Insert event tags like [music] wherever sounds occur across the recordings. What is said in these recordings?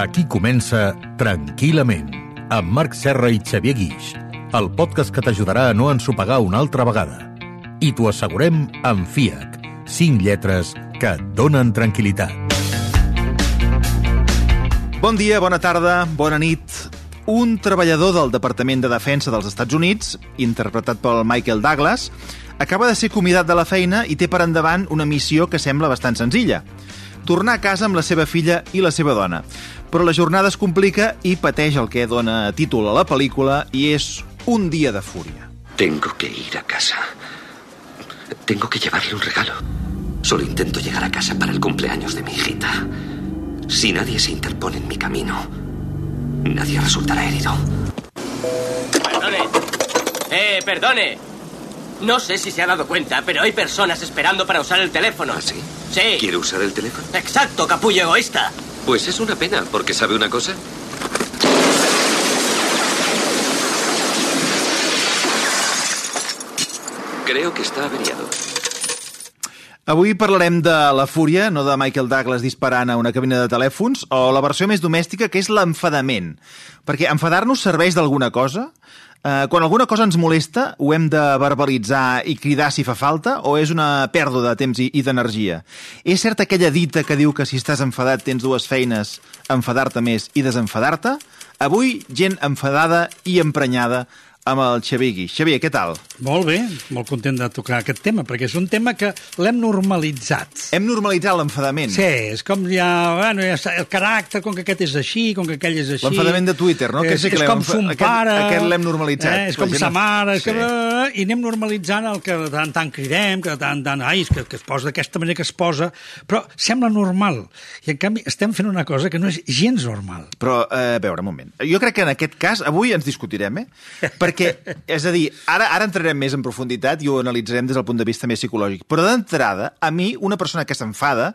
Aquí comença Tranquil·lament, amb Marc Serra i Xavier Guix, el podcast que t'ajudarà a no ensopegar una altra vegada. I t'ho assegurem amb FIAC, 5 lletres que et donen tranquil·litat. Bon dia, bona tarda, bona nit. Un treballador del Departament de Defensa dels Estats Units, interpretat pel Michael Douglas, acaba de ser convidat de la feina i té per endavant una missió que sembla bastant senzilla. Tornar a casa amb la seva filla i la seva dona. Però la jornada es complica i pateix el que dona títol a la pel·lícula i és un dia de fúria. Tengo que ir a casa. Tengo que llevarle un regalo. Solo intento llegar a casa para el cumpleaños de mi hijita. Si nadie se interpone en mi camino, nadie resultará herido. Perdone. Eh, perdone. No sé si se ha dado cuenta, pero hay personas esperando para usar el teléfono. ¿Ah, sí? Sí. ¿Quiere usar el teléfono? Exacto, capullo egoísta. Pues es una pena, porque ¿sabe una cosa? Creo que está averiado. Avui parlarem de La Fúria, no de Michael Douglas disparant a una cabina de telèfons, o la versió més domèstica, que és l'enfadament. Perquè enfadar-nos serveix d'alguna cosa? Eh, quan alguna cosa ens molesta, ho hem de verbalitzar i cridar si fa falta, o és una pèrdua de temps i, i d'energia? És certa aquella dita que diu que si estàs enfadat tens dues feines, enfadar-te més i desenfadar-te? Avui, gent enfadada i emprenyada amb el Xavier Guix. Xavier, què tal? Molt bé, molt content de tocar aquest tema, perquè és un tema que l'hem normalitzat. Hem normalitzat l'enfadament. Sí, és com ja, bueno, ja el caràcter, com que aquest és així, com que aquell és així... L'enfadament de Twitter, no? És, Que sí que és com son aquest- pare... aquest l'hem normalitzat. Eh, és com gent sa mare, Sí. que, i anem normalitzant el que de tant tant cridem, que de tant tant, ai, que, que es posa d'aquesta manera que es posa, però sembla normal. I en canvi estem fent una cosa que no és gens normal. Però, eh, a veure, un moment. Jo crec que en aquest cas, avui ens discutirem, eh? Perquè, [laughs] és a dir, ara, ara entrarem més en profunditat i ho analitzarem des del punt de vista més psicològic. Però d'entrada, a mi, una persona que s'enfada,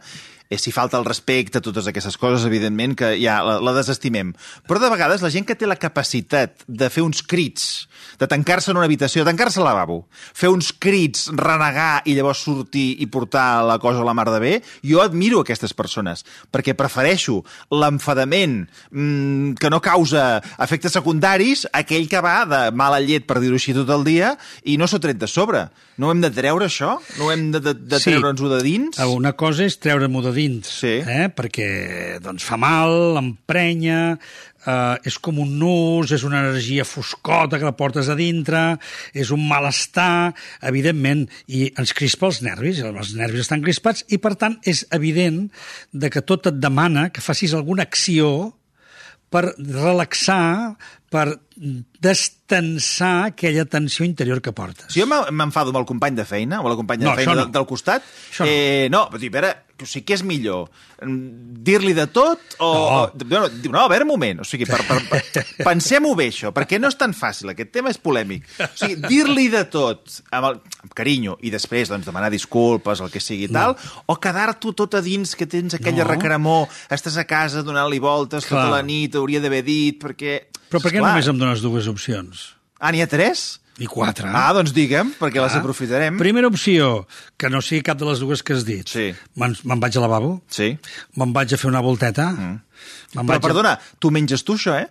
eh, si falta el respecte, totes aquestes coses, evidentment, que ja la, la desestimem. Però de vegades la gent que té la capacitat de fer uns crits, de tancar-se en una habitació, de tancar-se al lavabo, fer uns crits, renegar i llavors sortir i portar la cosa a la mar de bé, jo admiro aquestes persones, perquè prefereixo l'enfadament mmm, que no causa efectes secundaris a aquell que va de mala llet, per dir-ho així, tot el dia i no s'ho tret de sobre. No hem de treure, això? No hem de, de, de Sí. treure'ns-ho de dins? Una cosa és treure-m'ho de dins, Sí. eh? perquè doncs, fa mal, emprenya, eh, és com un nus, és una energia foscota que la portes a dintre, és un malestar, evidentment, i ens crispa els nervis, els nervis estan crispats, i per tant és evident de que tot et demana que facis alguna acció per relaxar, per destensar aquella tensió interior que portes. Si jo m'en- m'enfado amb el company de feina o la companya No, de feina això no. de- del costat, Això no. eh, no, vull dir, a veure, o sigui, què és millor? Mm, Dir-li de tot o... No. o no, no, a veure, un moment, o sigui, per, per, per, pensem-ho bé, això, perquè no és tan fàcil, aquest tema és polèmic. O sigui, dir-li de tot, amb, el, amb carinyo, i després doncs, demanar disculpes, el que sigui tal, o quedar-t'ho tot a dins, que tens aquella No. recremor, estàs a casa donant-li voltes Clar. tota la nit, hauria d'haver dit, perquè... Però per què Esclar. només em dones dues opcions? Ah, n'hi ha tres? I quatre. Ah, doncs digue'm, perquè les Ah. aprofitarem. Primera opció, que no sigui cap de les dues que has dit. Sí. Me'n me'n vaig al lavabo, Sí. me'n vaig a fer una volteta... Mm. Però, perdona, tu menges tu, això, eh?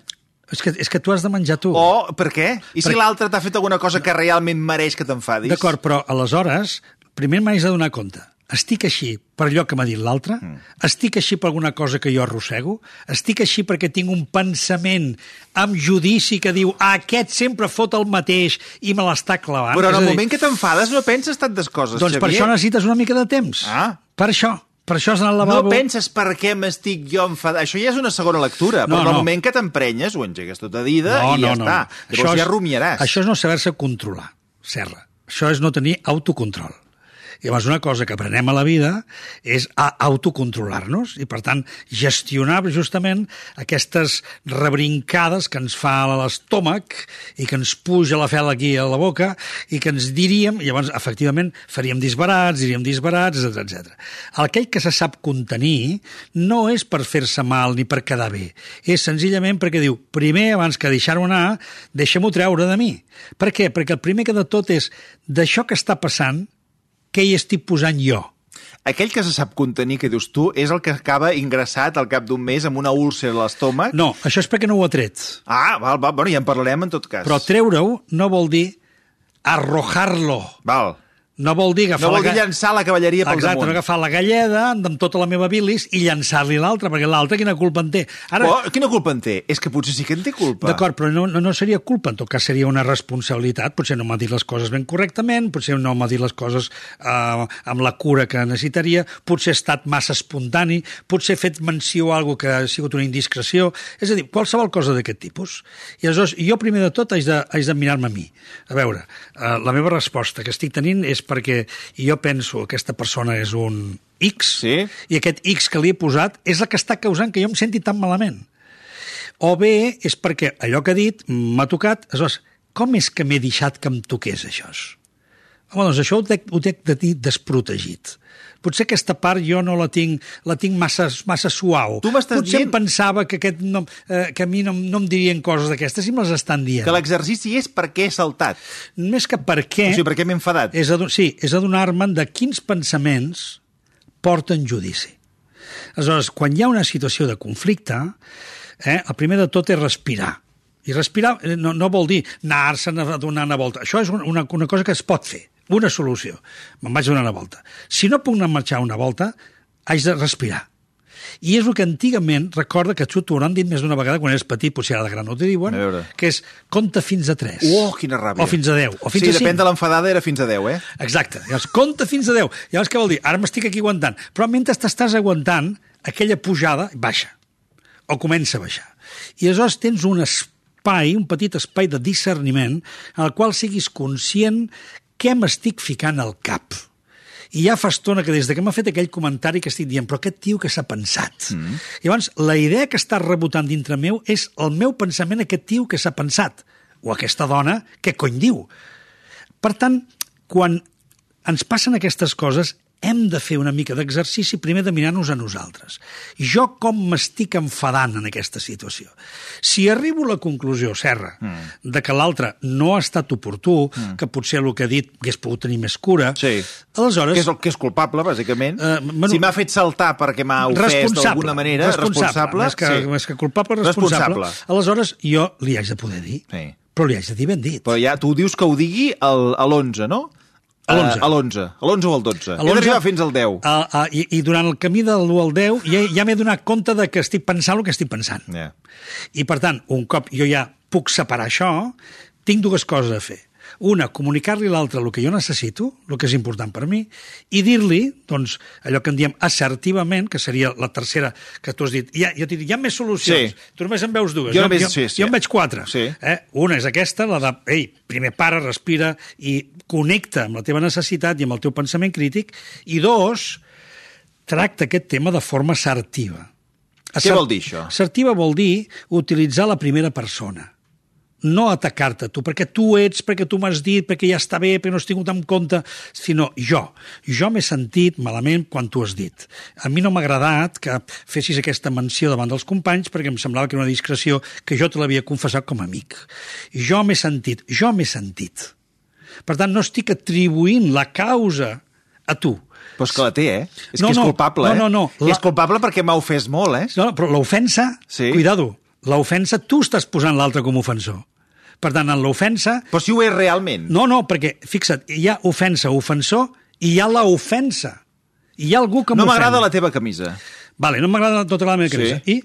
És que, és que tu has de menjar tu. O, per què? I si Per- l'altre t'ha fet alguna cosa que realment mereix que t'enfadis? D'acord, però aleshores, primer m'haig de donar compte. Estic així per allò que m'ha dit l'altre? Mm. Estic així per alguna cosa que jo arrossego? Estic així perquè tinc un pensament amb judici que diu "Ah, aquest sempre fot el mateix i me l'està clavant? Però en el dir, moment que t'enfades no penses tantes coses, Doncs per Xavier. això necessites una mica de temps. Ah. Per això. Per això has d'anar al No lavabo. penses per què m'estic jo enfadat. Això ja és una segona lectura, No, però en el no. moment que t'emprenyes ho engegues tot a dida i ja està. Llavors és- ja rumiaràs. Això és no saber-se controlar, Serra. Això és no tenir autocontrol. Llavors una cosa que aprenem a la vida és a autocontrolar-nos i, per tant, gestionar justament aquestes rebrincades que ens fa a l'estómac i que ens puja la fel aquí a la boca i que ens diríem, llavors, efectivament, faríem disbarats, diríem disbarats, etc etc. Aquell que se sap contenir no és per fer-se mal ni per quedar bé, és senzillament perquè diu, primer, abans que deixar-ho anar, deixem-ho treure de mi. Per què? Perquè el primer que de tot és d'això que està passant, què hi estic posant jo? Aquell que se sap contenir, que dius tu, és el que acaba ingressat al cap d'un mes amb una úlcera a l'estómac. No, això és perquè no ho ha tret. Ah, val, val, bueno, ja en parlarem en tot cas. Però treure-ho no vol dir arrojar-lo. Val. No vol dir agafar No vol la... dir llançar la cavalleria pel Exacte, damunt. no agafar la galleda amb tota la meva bilis i llançar-li l'altra, perquè l'altra quina culpa en té. Ara, Oh, quina culpa en té? És que potser sí que en té culpa. D'acord, però no, no, no seria culpa, en tot cas seria una responsabilitat. Potser no m'ha dit les coses ben correctament, potser no m'ha dit les coses eh, amb la cura que necessitaria, potser ha estat massa espontani, potser he fet menció a alguna que ha sigut una indiscreció. És a dir, qualsevol cosa d'aquest tipus. I aleshores, jo primer de tot haig de, haig de mirar-me a mi. A veure, eh, la meva resposta que estic tenint és perquè jo penso que aquesta persona és un X, Sí. i aquest X que li he posat és el que està causant que jo em senti tan malament. O bé és perquè allò que ha dit m'ha tocat, aleshores, com és que m'he deixat que em toqués això? Home, doncs això ho dec, ho dec de dir desprotegit. Potser aquesta part jo no la tinc, la tinc massa, massa suau. Tu Potser dient- pensava que, aquest no, eh, que a mi no, no em dirien coses d'aquestes i me les estan dient. Que l'exercici és per què he saltat. Més que per què... O sigui, per què m'he enfadat. És ado sí, és adonar-me'n de quins pensaments porten judici. Aleshores, quan hi ha una situació de conflicte, eh, el primer de tot és respirar. I respirar eh, no, no vol dir anar-se'n a donar una volta. Això és una, una cosa que es pot fer, una solució. Me'n vaig donar una volta. Si no puc anar a marxar una volta, haig de respirar. I és el que antigament, recorda que t'ho hauran dit més d'una vegada quan eres petit, potser ara de gran no t'ho diuen, que és compta fins a 3. Oh, quina ràbia. O fins a 10. O fins sí, a 5. depèn de l'enfadada, era fins a 10, eh? Exacte. Llavors, compta fins a 10. Llavors, què vol dir? Ara m'estic aquí aguantant. Però mentre t'estàs aguantant, aquella pujada baixa. O comença a baixar. I aleshores tens un espai, un petit espai de discerniment, en el qual siguis conscient què m'estic ficant al cap. I ja fa estona que des de que m'ha fet aquell comentari que estic dient, però aquest tio que s'ha pensat. Mm. I llavors, la idea que està rebotant dintre meu és el meu pensament aquest tio que s'ha pensat. O aquesta dona, què cony diu? Per tant, quan ens passen aquestes coses, hem de fer una mica d'exercici primer de mirar-nos a nosaltres. Jo com m'estic enfadant en aquesta situació? Si arribo a la conclusió, Serra, mm. de que l'altre no ha estat oportú, mm. que potser el que ha dit hagués pogut tenir més cura, Sí. aleshores... Que és el que és culpable, bàsicament. Eh, bueno, si m'ha fet saltar perquè m'ha ofès d'alguna manera, responsable. Més que, sí. més que culpable, responsable. Responsable. Aleshores, jo li haig de poder dir. Sí. Però li haig de dir ben dit. Però ja, tu dius que ho digui al, a l'11, no? A l'11. Eh, A l'11. A l'11 o al 12. A He l'11, d'arribar fins al 10. A, a, i, I durant el camí del 1 al 10 ja, ja m'he donat compte de que estic pensant el que estic pensant. Ja. I, per tant, un cop jo ja puc separar això, tinc dues coses a fer. Una, comunicar-li a l'altre el que jo necessito, el que és important per mi, i dir-li, doncs, allò que en diem assertivament, que seria la tercera que tu has dit, ja, jo t'he dit, hi ha més solucions. Sí. Tu només en veus dues. Jo jo, només- jo, sí, sí. jo en veig quatre. Sí. Eh? Una és aquesta, la de, ei, primer para, respira i connecta amb la teva necessitat i amb el teu pensament crític, i dos, tracta aquest tema de forma assertiva. Què vol dir, això? Assertiva vol dir utilitzar la primera persona no atacar-te tu, perquè tu ets, perquè tu m'has dit, perquè ja està bé, perquè no has tingut en compte, sinó jo. Jo m'he sentit malament quan tu has dit. A mi no m'ha agradat que fessis aquesta menció davant dels companys perquè em semblava que era una discreció que jo te l'havia confessat com a amic. Jo m'he sentit, jo m'he sentit. Per tant, no estic atribuint la causa a tu. Però és que la té, eh? És No, que és no, culpable, no, eh? no, no. I La- és culpable perquè m'ha ofès molt, eh? No, però l'ofensa, Sí. cuidado, l'ofensa tu estàs posant l'altre com a ofensor. Per tant, en l'ofensa... Però si ho és realment. No, no, perquè, fixa't, hi ha ofensa, ofensor, i hi ha la ofensa. I hi ha algú que No m'agrada la teva camisa. Vale, no m'agrada tota la meva Sí. camisa. I?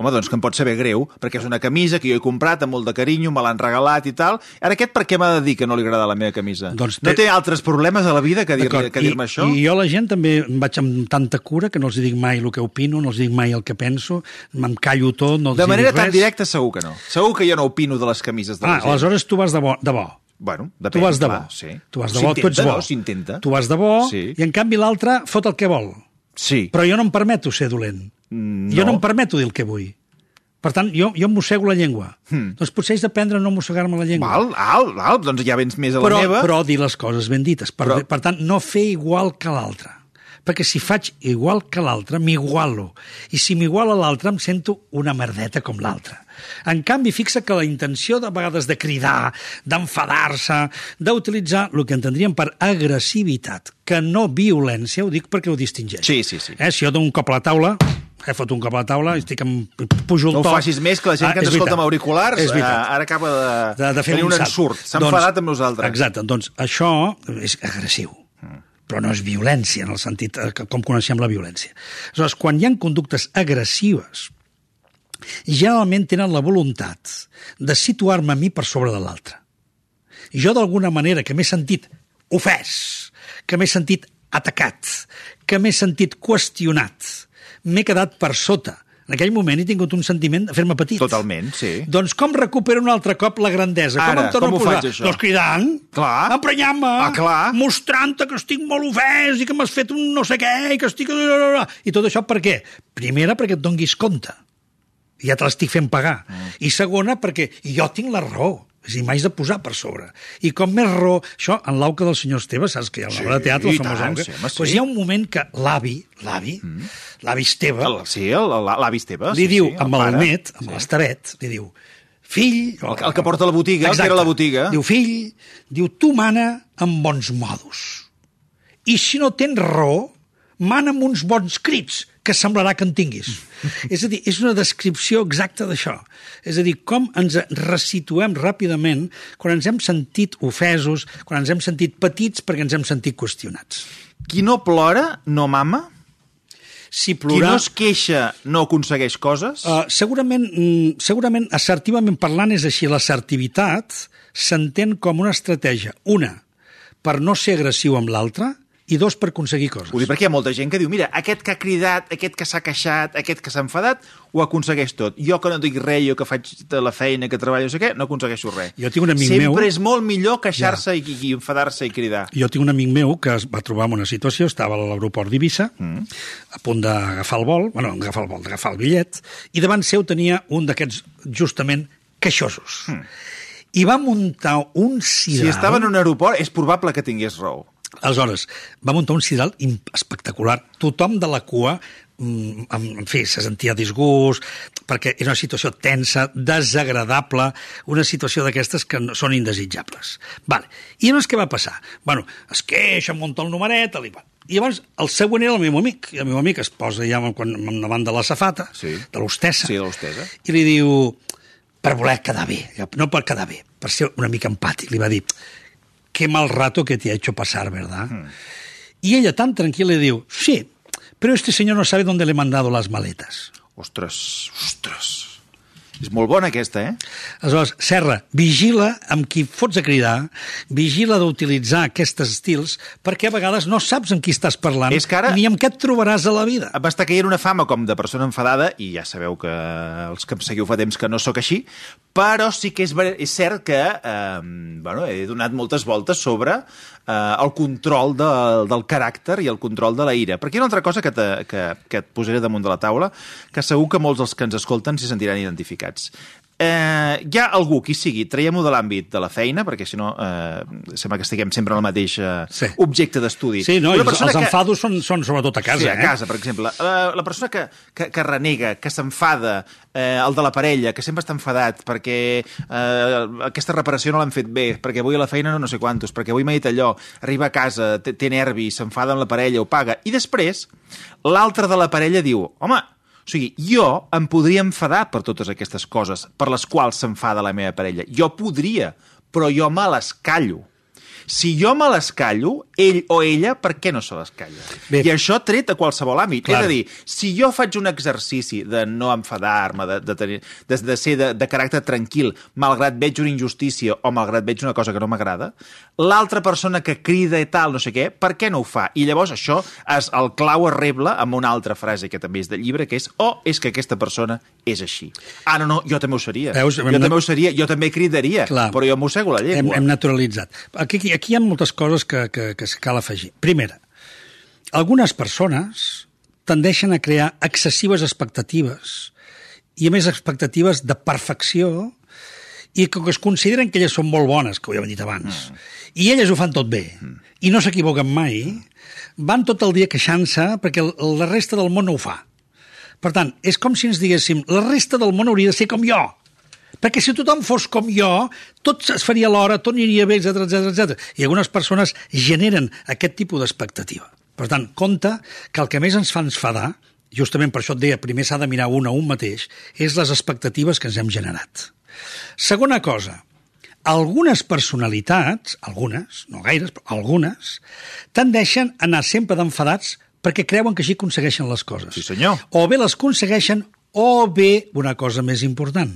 Home, doncs que em pot saber greu, perquè és una camisa que jo he comprat amb molt de carinyo, me l'han regalat i tal. Ara aquest per què m'ha de dir que no li agrada la meva camisa? Doncs No té- té altres problemes a la vida que dir-me dir I, això? I jo la gent també em vaig amb tanta cura que no els dic mai el que opino, no els dic mai el que penso, me'n callo tot, no els De manera res. tan directa segur que no. Segur que jo no opino de les camises de la Ah, gent. aleshores tu vas de bo. De bo. Bueno, Tu depèn, vas de clar, bo. Sí. Tu vas de bo, tu ets bo. No, s'intenta. Tu vas de bo Sí. i en canvi l'altre fot el que vol. Sí. Però jo no em permeto ser dolent. Mm, Jo no. no em permeto dir el que vull. Per tant, jo, jo em mossego la llengua. Hmm. Doncs potser haig d'aprendre a no mossegar-me la llengua. Val, val, val, doncs ja vens més a la però, meva. però dir les coses ben dites. Per, però... per tant, no fer igual que l'altre. Perquè si faig igual que l'altre, m'igualo. I si m'igualo a l'altre, em sento una merdeta com l'altre. En canvi, fixa que la intenció de vegades de cridar, d'enfadar-se, d'utilitzar el que entendríem per agressivitat, que no violència, ho dic perquè ho distingeix. Sí, sí, sí. Eh, si jo dono un cop a la taula, he fot un cop a la taula, estic amb, pujo el No to... facis més, que la gent Ah, que ens escolta amb auriculars És veritat. eh, ara acaba de, de, de fer tenir un, salt. ensurt. S'ha Doncs- enfadat amb nosaltres. Exacte, doncs això és agressiu però no és violència en el sentit eh, que, com coneixem la violència. Aleshores, quan hi ha conductes agressives, generalment tenen la voluntat de situar-me a mi per sobre de l'altre. Jo, d'alguna manera, que m'he sentit ofès, que m'he sentit atacat, que m'he sentit qüestionat, m'he quedat per sota. En aquell moment he tingut un sentiment de fer-me petit. Totalment, sí. Doncs com recupero un altre cop la grandesa? Ara, com em com ho a posar? faig, això? Doncs cridant, Clar. emprenyant-me, Ah, clar. mostrant-te que estic molt ofès i que m'has fet un no sé què i que estic... I tot això per què? Primera, perquè et donguis compte. Ja te l'estic fent pagar. Mm. I segona, perquè jo tinc la raó. És a dir, m'haig de posar per sobre. I com més raó... Això, en l'auca del senyor Esteve, saps que hi ha una Sí, obra de teatre, el famós tant, auca? sí, home, sí. Doncs hi ha un moment que l'avi, l'avi, l'avi Esteve, El, sí, el- el- l'avi Esteve. li sí, diu, sí, amb el pare. net, amb l'estabet, li diu, fill... El que- el que porta la botiga, el que era la botiga. Diu, fill, diu, tu mana amb bons modos. I si no tens raó, mana amb uns bons crits, que semblarà que en tinguis. [laughs] és a dir, és una descripció exacta d'això. És a dir, com ens resituem ràpidament quan ens hem sentit ofesos, quan ens hem sentit petits perquè ens hem sentit qüestionats. Qui no plora, no mama. Si Qui plorar... no es queixa, no aconsegueix coses. Uh, segurament, mm, segurament, assertivament parlant, és així. L'assertivitat s'entén com una estratègia. Una, per no ser agressiu amb l'altre, i dos, per aconseguir coses. Vull dir, perquè hi ha molta gent que diu, mira, aquest que ha cridat, aquest que s'ha queixat, aquest que s'ha enfadat, ho aconsegueix tot. Jo que no dic res, jo que faig la feina, que treballo, no sé què, no aconsegueixo res. Jo tinc un amic Sempre meu- és molt millor queixar-se i, i enfadar-se i cridar. Jo tinc un amic meu que es va trobar en una situació, estava a l'aeroport d'Eivissa, mm. a punt d'agafar el vol, bueno, agafar el vol, d'agafar el bitllet, i davant seu tenia un d'aquests, justament, queixosos. Mm. I va muntar un sidral... Si estava en un aeroport, és probable que tingués raó. Aleshores, va muntar un sidral espectacular. Tothom de la cua, mm, en, fi, se sentia disgust, perquè era una situació tensa, desagradable, una situació d'aquestes que no, són indesitjables. Vale. I llavors què va passar? Bueno, es queixa, munta el numeret, li va. I llavors el següent era el meu amic, i el meu amic es posa ja quan, davant de la safata, Sí. de l'hostessa, Sí, de i li diu, per voler quedar bé, no per quedar bé, per ser una mica empàtic, li va dir, qué mal rato que te ha hecho pasar, ¿verdad? Y ella tan tranquila le diu, sí, pero este señor no sabe dónde le he mandado las maletas. Ostres, ostres. És molt bona aquesta, eh? Aleshores, Serra, vigila amb qui fots a cridar, vigila d'utilitzar aquests estils, perquè a vegades no saps amb qui estàs parlant És que ara- ni amb què et trobaràs a la vida. M'està caient una fama com de persona enfadada, i ja sabeu que els que em seguiu fa temps que no sóc així, però sí que és, és cert que eh, bueno, he donat moltes voltes sobre eh, el control de, del caràcter i el control de la ira. Perquè hi ha una altra cosa que, te, que, que et posaré damunt de la taula, que segur que molts dels que ens escolten s'hi sentiran identificats. Eh, hi ha algú, qui sigui, traiem-ho de l'àmbit de la feina, perquè si no eh, sembla que estiguem sempre en el mateix eh, Sí. objecte d'estudi. Sí, no, i els, els que- enfados són, són sobretot a casa, sí, a eh? casa, per exemple. La, la persona que, que, que renega, que s'enfada, eh, el de la parella, que sempre està enfadat perquè eh, aquesta reparació no l'han fet bé, perquè avui a la feina no, no sé quantos, perquè avui m'ha dit allò, arriba a casa, té, té nervis, s'enfada amb la parella, ho paga, i després l'altre de la parella diu, home, o sigui, jo em podria enfadar per totes aquestes coses per les quals s'enfada la meva parella. Jo podria, però jo me les callo. Si jo me les callo, ell o ella, per què no se les calla? Bé. I això tret a qualsevol àmbit. Clar. És a dir, si jo faig un exercici de no enfadar-me, de, de, tenir, de, de ser de, de caràcter tranquil, malgrat veig una injustícia o malgrat veig una cosa que no m'agrada, l'altra persona que crida i tal, no sé què, per què no ho fa? I llavors això es, el clau es rebla amb una altra frase que també és del llibre, que és oh, és que aquesta persona és així. Ah, no, no, jo també ho seria. Veus? jo també ho seria, jo també cridaria, Clar. però jo mossego la hem, llengua. hem naturalitzat. Aquí, aquí, aquí hi ha moltes coses que, que, que cal afegir. Primera, algunes persones tendeixen a crear excessives expectatives i, a més, expectatives de perfecció i que es consideren que elles són molt bones, que ho havíem dit abans, mm. i elles ho fan tot bé, mm. i no s'equivoquen mai, van tot el dia queixant-se perquè la resta del món no ho fa. Per tant, és com si ens diguéssim la resta del món hauria de ser com jo, perquè si tothom fos com jo, tot es faria l'hora, tot aniria bé, etc etc etc. I algunes persones generen aquest tipus d'expectativa. Per tant, compte que el que més ens fa enfadar justament per això et deia, primer s'ha de mirar un a un mateix, és les expectatives que ens hem generat. Segona cosa, algunes personalitats, algunes, no gaires, però algunes, tendeixen a anar sempre d'enfadats perquè creuen que així aconsegueixen les coses. Sí, senyor. O bé les aconsegueixen, o bé, una cosa més important,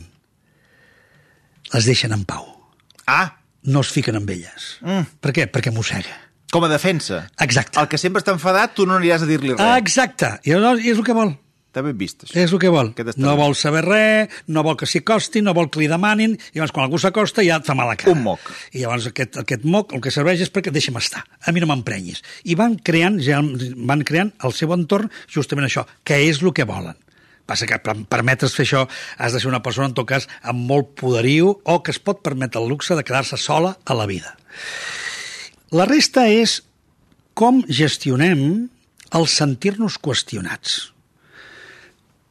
les deixen en pau. Ah, No es fiquen amb elles. Mm. Per què? Perquè mossega. Com a defensa. Exacte. El que sempre està enfadat, tu no aniràs a dir-li res. Exacte. I llavors, és el que vol. Està ben vist, això. És el que vol. No vol saber res, no vol que s'hi acosti, no vol que li demanin, i llavors quan algú s'acosta ja et fa mala cara. Un moc. I llavors aquest, aquest moc el que serveix és perquè deixa'm estar, a mi no m'emprenyis. I van creant, ja, van creant el seu entorn justament això, que és el que volen. Passa que per permetre's fer això has de ser una persona, en tot cas, amb molt poderiu o que es pot permetre el luxe de quedar-se sola a la vida. La resta és com gestionem el sentir-nos qüestionats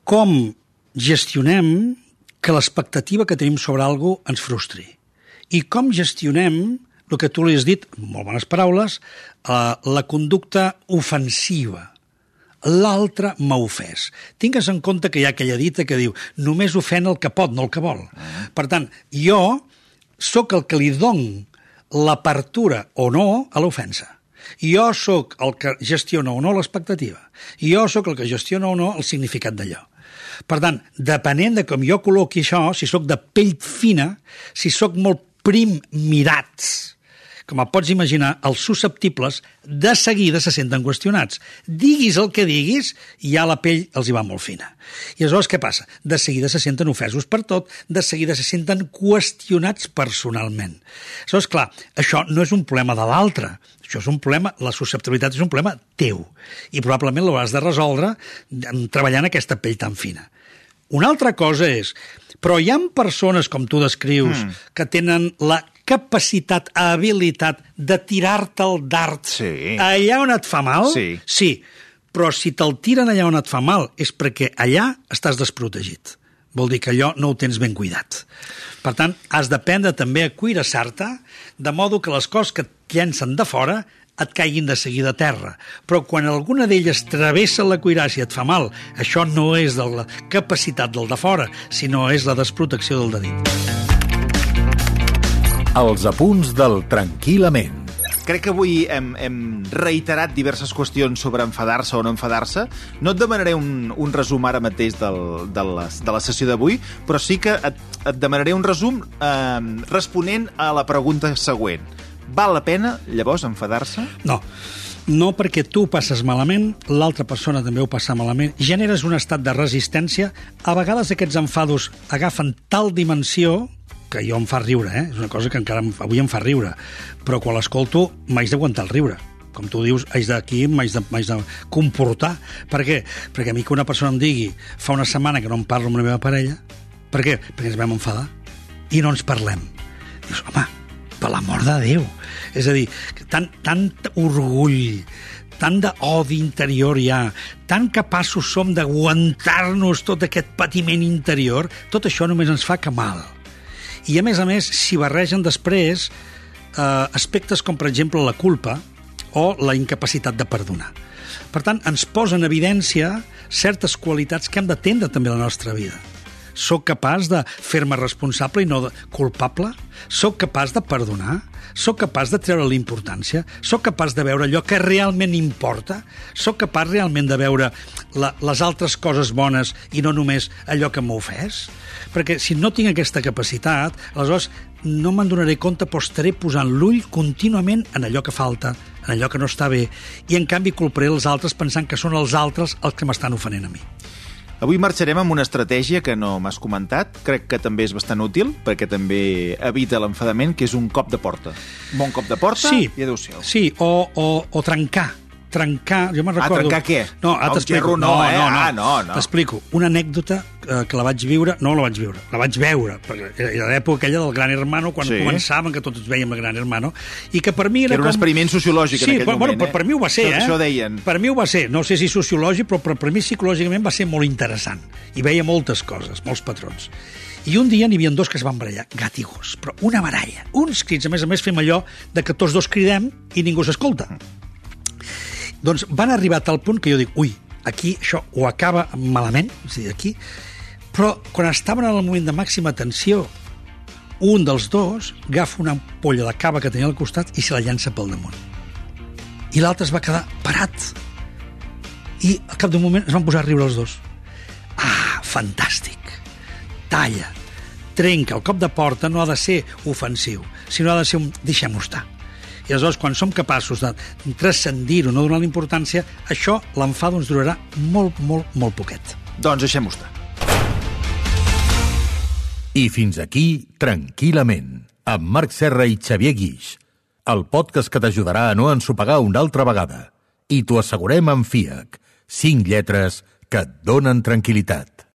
com gestionem que l'expectativa que tenim sobre algú ens frustri i com gestionem el que tu li has dit, molt bones paraules, eh, la conducta ofensiva. L'altre m'ha ofès. Tingues en compte que hi ha aquella dita que diu només ofèn el que pot, no el que vol. Per tant, jo sóc el que li don l'apertura o no a l'ofensa. Jo sóc el que gestiona o no l'expectativa. Jo sóc el que gestiona o no el significat d'allò. Per tant, depenent de com jo col·loqui això, si sóc de pell fina, si sóc molt prim mirats, com et pots imaginar, els susceptibles de seguida se senten qüestionats. Diguis el que diguis, ja la pell els hi va molt fina. I aleshores què passa? De seguida se senten ofesos per tot, de seguida se senten qüestionats personalment. Aleshores, clar, això no és un problema de l'altre, això és un problema, la susceptibilitat és un problema teu, i probablement l'hauràs de resoldre mm, treballant aquesta pell tan fina. Una altra cosa és, però hi ha persones, com tu descrius, mm. que tenen la capacitat, habilitat de tirar-te el dart Sí. allà on et fa mal? Sí. Sí, però si te'l tiren allà on et fa mal és perquè allà estàs desprotegit. Vol dir que allò no ho tens ben cuidat. Per tant, has d'aprendre també a cuirassar-te, de modo que les coses que et llencen de fora et caiguin de seguida a terra. Però quan alguna d'elles travessa la cuirassa i et fa mal, això no és de la capacitat del de fora, sinó és la desprotecció del de dins. Els apunts del Tranquil·lament. Crec que avui hem, hem reiterat diverses qüestions sobre enfadar-se o no enfadar-se. No et demanaré un, un resum ara mateix del, de, la, de la sessió d'avui, però sí que et, et demanaré un resum eh, responent a la pregunta següent. Val la pena, llavors, enfadar-se? No, no perquè tu ho passes malament, l'altra persona també ho passa malament, generes un estat de resistència, a vegades aquests enfados agafen tal dimensió que jo em fa riure, eh? és una cosa que encara avui em fa riure, però quan l'escolto m'haig d'aguantar el riure com tu dius, haig d'aquí, m'haig de, de comportar. Per què? Perquè a mi que una persona em digui fa una setmana que no em parlo amb la meva parella, per què? Perquè ens vam enfadar i no ens parlem. Dius, home, per l'amor de Déu. És a dir, tant, tant orgull, tant d'odi interior hi ha, tan capaços som d'aguantar-nos tot aquest patiment interior, tot això només ens fa que mal. I, a més a més, s'hi barregen després eh, aspectes com, per exemple, la culpa o la incapacitat de perdonar. Per tant, ens posa en evidència certes qualitats que hem d'atendre també a la nostra vida. Soc capaç de fer-me responsable i no de culpable? Soc capaç de perdonar? Soc capaç de treure l'importància? Soc capaç de veure allò que realment importa? Soc capaç realment de veure la, les altres coses bones i no només allò que m'ha ofès? Perquè si no tinc aquesta capacitat, aleshores no me'n donaré compte, però estaré posant l'ull contínuament en allò que falta, en allò que no està bé, i en canvi culparé els altres pensant que són els altres els que m'estan ofenent a mi. Avui marxarem amb una estratègia que no m'has comentat, crec que també és bastant útil, perquè també evita l'enfadament, que és un cop de porta. Un bon cop de porta Sí, i adéu-siau. sí o, o, o trencar trencar... Jo me'n recordo... trencar què? No, El t'explico. gerro no, eh? Ah, no, no. T'explico. Una anècdota eh, que la vaig viure... No la vaig viure, la vaig veure, perquè era l'època aquella del Gran Hermano, quan Sí. sí. començàvem, que tots veiem el Gran Hermano, i que per mi era, Que era un com... experiment sociològic en sí, aquell però, moment, bueno, per, eh? per mi ho va ser, Això- eh? això deien. Per mi ho va ser, no sé si sociològic, però per, per mi psicològicament va ser molt interessant. I veia moltes coses, molts patrons. I un dia n'hi havia dos que es van barallar, gat i gos, però una baralla, uns crits, a més a més fem allò de que tots dos cridem i ningú s'escolta. Doncs van arribar a tal punt que jo dic, ui, aquí això o acaba malament, o sigui, aquí, però quan estaven en el moment de màxima tensió, un dels dos agafa una ampolla de cava que tenia al costat i se la llança pel damunt. I l'altre es va quedar parat. I al cap d'un moment es van posar a riure els dos. Ah, fantàstic. Talla, trenca. El cop de porta no ha de ser ofensiu, sinó ha de ser un deixem-ho estar. I aleshores, quan som capaços de transcendir-ho, no donar l'importància, això, l'enfado, ens durarà molt, molt, molt poquet. Doncs deixem-ho estar. I fins aquí, tranquil·lament, amb Marc Serra i Xavier Guix, el podcast que t'ajudarà a no ensopegar una altra vegada. I t'ho assegurem amb FIAC, cinc lletres que et donen tranquil·litat.